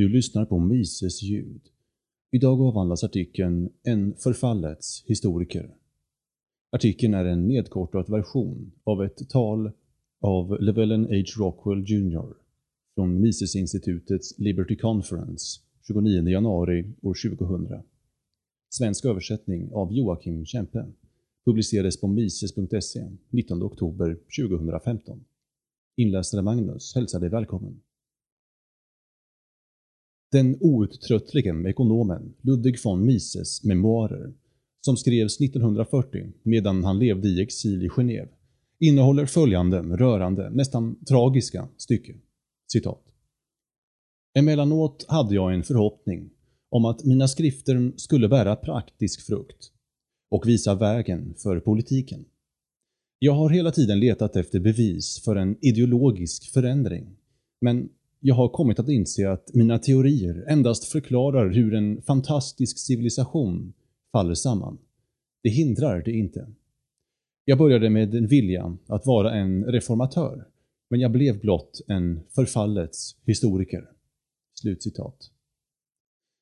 Du lyssnar på Mises ljud. Idag avhandlas artikeln En förfallets historiker. Artikeln är en nedkortad version av ett tal av Llewellyn H. Rockwell Jr. från Misesinstitutets Liberty Conference 29 januari år 2000. Svensk översättning av Joakim Kempe. Publicerades på mises.se 19 oktober 2015. Inläsare Magnus hälsar dig välkommen. Den outtröttlige ekonomen Ludwig von Mises memoarer, som skrevs 1940 medan han levde i exil i Genève, innehåller följande rörande, nästan tragiska stycke. Citat. Emellanåt hade jag en förhoppning om att mina skrifter skulle bära praktisk frukt och visa vägen för politiken. Jag har hela tiden letat efter bevis för en ideologisk förändring, men jag har kommit att inse att mina teorier endast förklarar hur en fantastisk civilisation faller samman. Det hindrar det inte. Jag började med en vilja att vara en reformatör, men jag blev blott en förfallets historiker.” Slutcitat.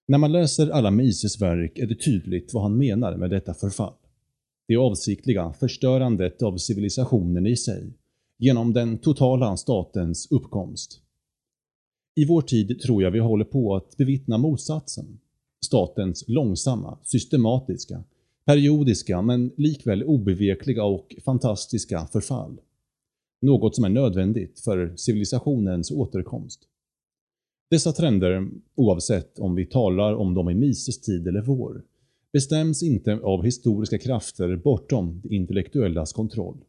När man läser alla Mises verk är det tydligt vad han menar med detta förfall. Det avsiktliga förstörandet av civilisationen i sig, genom den totala statens uppkomst. I vår tid tror jag vi håller på att bevittna motsatsen. Statens långsamma, systematiska, periodiska men likväl obevekliga och fantastiska förfall. Något som är nödvändigt för civilisationens återkomst. Dessa trender, oavsett om vi talar om dem i Mises tid eller vår, bestäms inte av historiska krafter bortom det intellektuellas kontroll.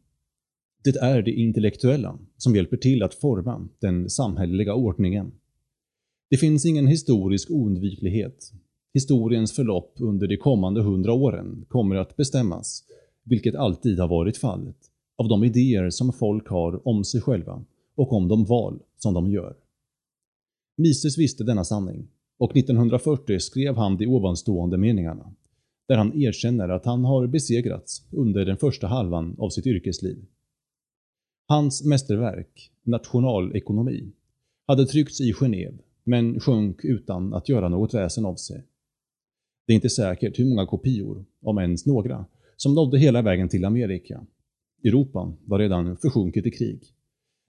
Det är det intellektuella som hjälper till att forma den samhälleliga ordningen. Det finns ingen historisk oundviklighet. Historiens förlopp under de kommande hundra åren kommer att bestämmas, vilket alltid har varit fallet, av de idéer som folk har om sig själva och om de val som de gör. Mises visste denna sanning och 1940 skrev han de ovanstående meningarna, där han erkänner att han har besegrats under den första halvan av sitt yrkesliv. Hans mästerverk, Nationalekonomi, hade tryckts i Genève, men sjönk utan att göra något väsen av sig. Det är inte säkert hur många kopior, om ens några, som nådde hela vägen till Amerika. Europa var redan försjunket i krig.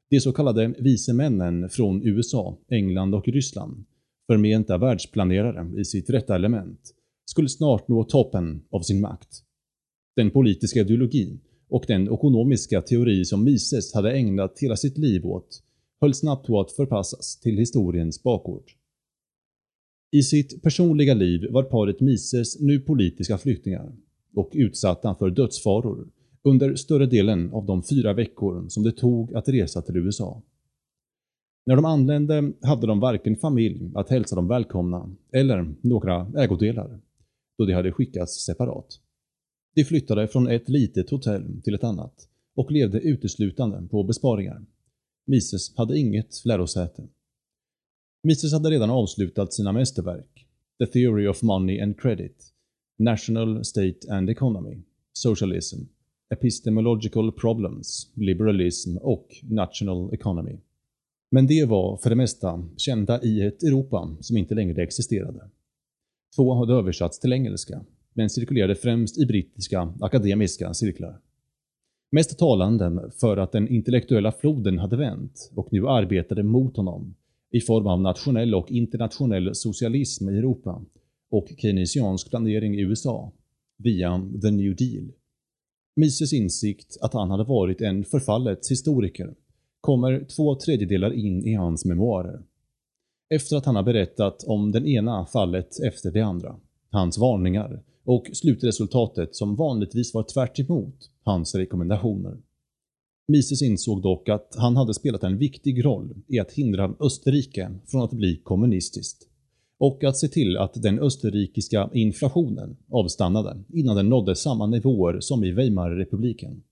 De så kallade vise männen från USA, England och Ryssland, förmenta världsplanerare i sitt rätta element, skulle snart nå toppen av sin makt. Den politiska ideologi och den ekonomiska teori som Mises hade ägnat hela sitt liv åt höll snabbt på att förpassas till historiens bakgård. I sitt personliga liv var paret Mises nu politiska flyktingar och utsatta för dödsfaror under större delen av de fyra veckor som det tog att resa till USA. När de anlände hade de varken familj att hälsa dem välkomna eller några ägodelar, då de hade skickats separat. De flyttade från ett litet hotell till ett annat och levde uteslutande på besparingar. Mises hade inget lärosäte. Mises hade redan avslutat sina mästerverk, The Theory of Money and Credit, National State and Economy, Socialism Epistemological Problems, Liberalism och National Economy. Men det var för det mesta kända i ett Europa som inte längre existerade. Två hade översatts till engelska, men cirkulerade främst i brittiska akademiska cirklar. Mest talande för att den intellektuella floden hade vänt och nu arbetade mot honom i form av nationell och internationell socialism i Europa och keynesiansk planering i USA via The New Deal. Mises insikt att han hade varit en förfallets historiker kommer två tredjedelar in i hans memoarer. Efter att han har berättat om den ena fallet efter det andra, hans varningar och slutresultatet som vanligtvis var tvärt hans rekommendationer. Mises insåg dock att han hade spelat en viktig roll i att hindra Österrike från att bli kommunistiskt och att se till att den österrikiska inflationen avstannade innan den nådde samma nivåer som i Weimarrepubliken.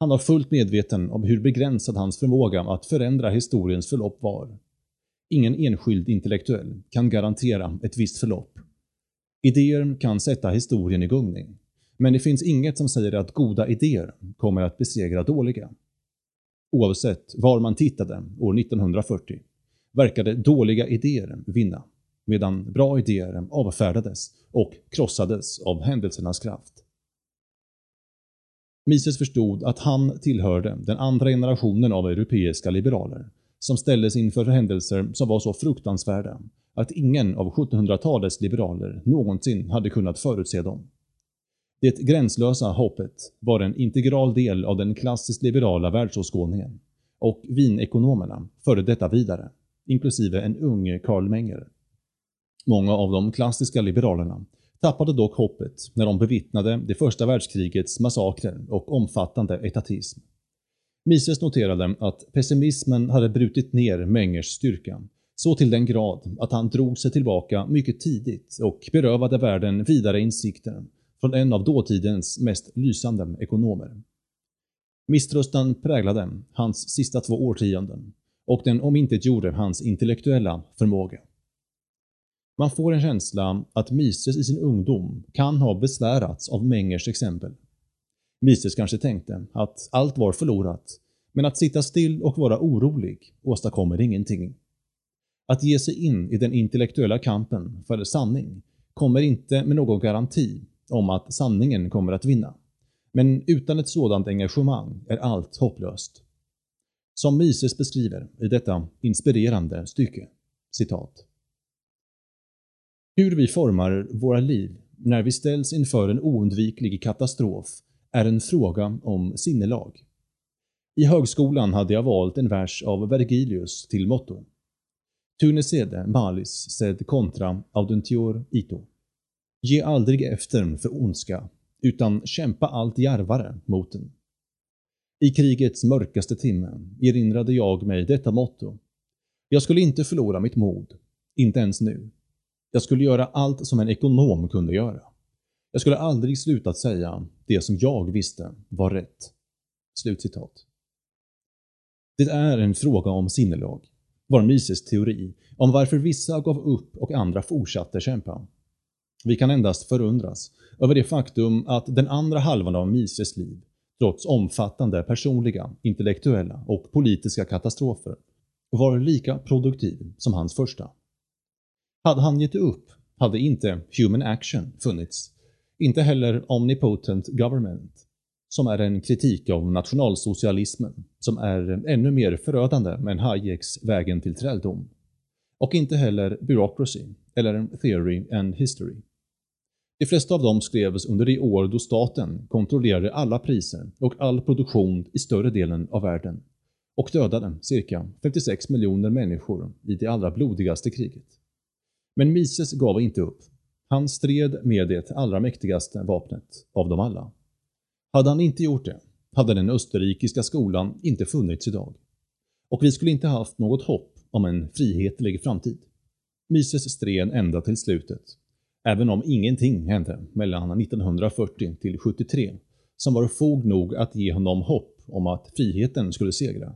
Han var fullt medveten om hur begränsad hans förmåga att förändra historiens förlopp var. Ingen enskild intellektuell kan garantera ett visst förlopp. Idéer kan sätta historien i gungning, men det finns inget som säger att goda idéer kommer att besegra dåliga. Oavsett var man tittade år 1940 verkade dåliga idéer vinna, medan bra idéer avfärdades och krossades av händelsernas kraft. Mises förstod att han tillhörde den andra generationen av europeiska liberaler som ställdes inför händelser som var så fruktansvärda att ingen av 1700-talets liberaler någonsin hade kunnat förutse dem. Det gränslösa hoppet var en integral del av den klassiskt liberala världsåskådningen och vinekonomerna förde detta vidare, inklusive en ung Karl Menger. Många av de klassiska liberalerna tappade dock hoppet när de bevittnade det första världskrigets massakrer och omfattande etatism. Mises noterade att pessimismen hade brutit ner Mengers styrka så till den grad att han drog sig tillbaka mycket tidigt och berövade världen vidare insikter från en av dåtidens mest lysande ekonomer. Misströstan präglade hans sista två årtionden och den omintetgjorde hans intellektuella förmåga. Man får en känsla att Mises i sin ungdom kan ha besvärats av Mengers exempel. Mises kanske tänkte att allt var förlorat, men att sitta still och vara orolig åstadkommer ingenting. Att ge sig in i den intellektuella kampen för sanning kommer inte med någon garanti om att sanningen kommer att vinna. Men utan ett sådant engagemang är allt hopplöst. Som Mises beskriver i detta inspirerande stycke, citat. Hur vi formar våra liv när vi ställs inför en oundviklig katastrof är en fråga om sinnelag. I högskolan hade jag valt en vers av Vergilius till motto. Tune sede malis sed contra audentior ito. Ge aldrig efter för ondska, utan kämpa allt djärvare mot den. I krigets mörkaste timme erinrade jag mig detta motto. Jag skulle inte förlora mitt mod, inte ens nu. Jag skulle göra allt som en ekonom kunde göra. Jag skulle aldrig sluta säga det som jag visste var rätt. Slutcitat. Det är en fråga om sinnelag, var Mises teori om varför vissa gav upp och andra fortsatte kämpa. Vi kan endast förundras över det faktum att den andra halvan av Mises liv, trots omfattande personliga, intellektuella och politiska katastrofer, var lika produktiv som hans första. Hade han gett upp hade inte Human Action funnits, inte heller Omnipotent Government, som är en kritik av nationalsocialismen, som är ännu mer förödande än Hayeks Vägen till träldom, och inte heller Bureaucracy eller Theory and History. De flesta av dem skrevs under de år då staten kontrollerade alla priser och all produktion i större delen av världen och dödade cirka 56 miljoner människor i det allra blodigaste kriget. Men Mises gav inte upp. Han stred med det allra mäktigaste vapnet av dem alla. Hade han inte gjort det, hade den österrikiska skolan inte funnits idag. Och vi skulle inte haft något hopp om en frihetlig framtid. Mises stred ända till slutet, även om ingenting hände mellan 1940 till 73 som var fog nog att ge honom hopp om att friheten skulle segra.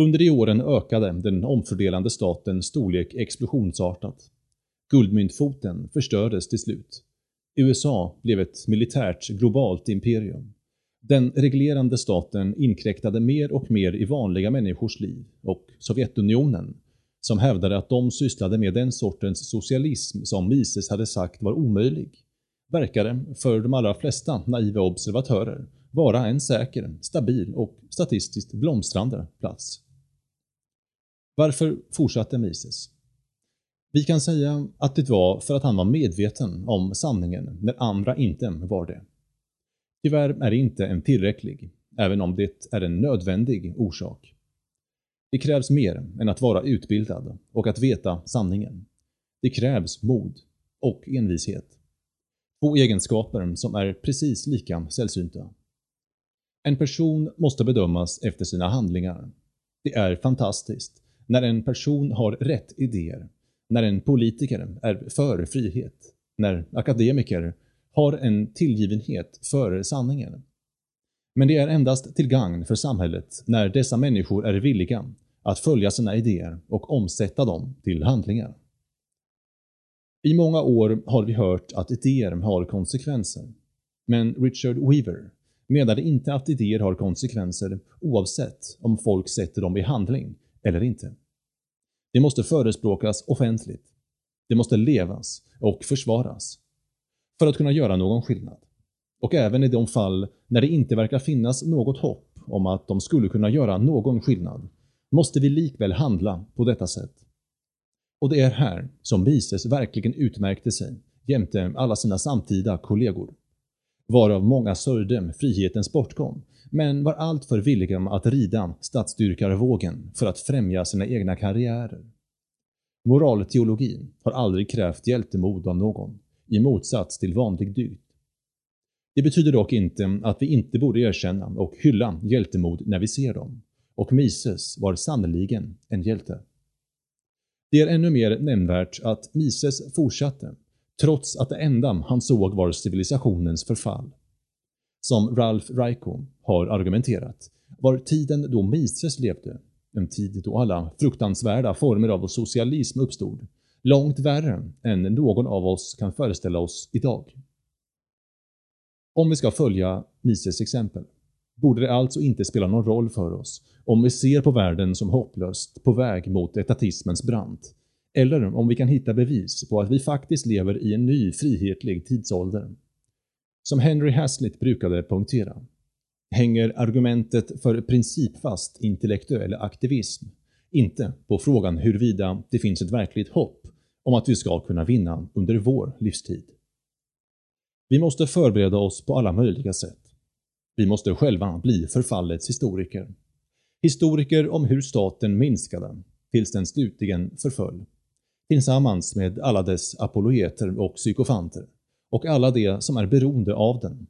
Under de åren ökade den omfördelande statens storlek explosionsartat. Guldmyntfoten förstördes till slut. USA blev ett militärt globalt imperium. Den reglerande staten inkräktade mer och mer i vanliga människors liv och Sovjetunionen, som hävdade att de sysslade med den sortens socialism som Mises hade sagt var omöjlig, verkade för de allra flesta naiva observatörer vara en säker, stabil och statistiskt blomstrande plats. Varför fortsatte Mises? Vi kan säga att det var för att han var medveten om sanningen när andra inte var det. Tyvärr är det inte en tillräcklig, även om det är en nödvändig orsak. Det krävs mer än att vara utbildad och att veta sanningen. Det krävs mod och envishet. Två egenskaper som är precis lika sällsynta. En person måste bedömas efter sina handlingar. Det är fantastiskt när en person har rätt idéer, när en politiker är för frihet, när akademiker har en tillgivenhet för sanningen. Men det är endast till gagn för samhället när dessa människor är villiga att följa sina idéer och omsätta dem till handlingar. I många år har vi hört att idéer har konsekvenser. Men Richard Weaver menade inte att idéer har konsekvenser oavsett om folk sätter dem i handling eller inte. Det måste förespråkas offentligt. Det måste levas och försvaras. För att kunna göra någon skillnad. Och även i de fall när det inte verkar finnas något hopp om att de skulle kunna göra någon skillnad, måste vi likväl handla på detta sätt. Och det är här som Mises verkligen utmärkte sig jämte alla sina samtida kollegor. Varav många sörjde frihetens bortgång, men var alltför villiga att rida statsdyrkarvågen för att främja sina egna karriärer. Moralteologin har aldrig krävt hjältemod av någon, i motsats till vanlig dygd. Det betyder dock inte att vi inte borde erkänna och hylla hjältemod när vi ser dem, och Mises var sannoliken en hjälte. Det är ännu mer nämnvärt att Mises fortsatte, trots att det enda han såg var civilisationens förfall. Som Ralph Raiko har argumenterat var tiden då Mises levde, en tid då alla fruktansvärda former av socialism uppstod, långt värre än någon av oss kan föreställa oss idag. Om vi ska följa Mises exempel borde det alltså inte spela någon roll för oss om vi ser på världen som hopplöst på väg mot etatismens brant, eller om vi kan hitta bevis på att vi faktiskt lever i en ny frihetlig tidsålder. Som Henry Hazlitt brukade punktera, hänger argumentet för principfast intellektuell aktivism inte på frågan huruvida det finns ett verkligt hopp om att vi ska kunna vinna under vår livstid. Vi måste förbereda oss på alla möjliga sätt. Vi måste själva bli förfallets historiker. Historiker om hur staten minskade tills den slutligen förföll. Tillsammans med alla dess apologeter och psykofanter och alla de som är beroende av den.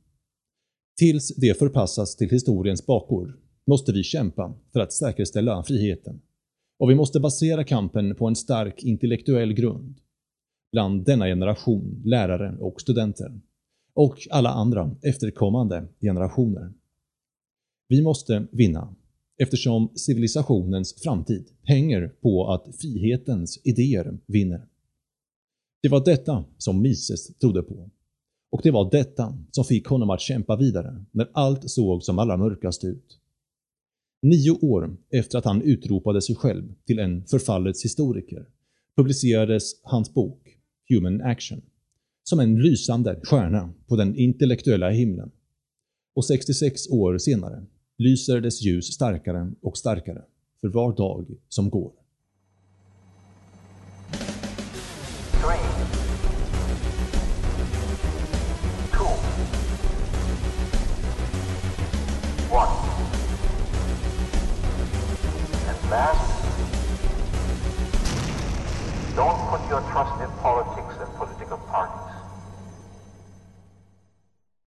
Tills det förpassas till historiens bakgård måste vi kämpa för att säkerställa friheten. Och vi måste basera kampen på en stark intellektuell grund. Bland denna generation lärare och studenter och alla andra efterkommande generationer. Vi måste vinna eftersom civilisationens framtid hänger på att frihetens idéer vinner. Det var detta som Mises trodde på. Och det var detta som fick honom att kämpa vidare när allt såg som allra mörkast ut. Nio år efter att han utropade sig själv till en förfallets historiker publicerades hans bok Human Action som en lysande stjärna på den intellektuella himlen. Och 66 år senare lyser dess ljus starkare och starkare för var dag som går. Don't put your trust in politics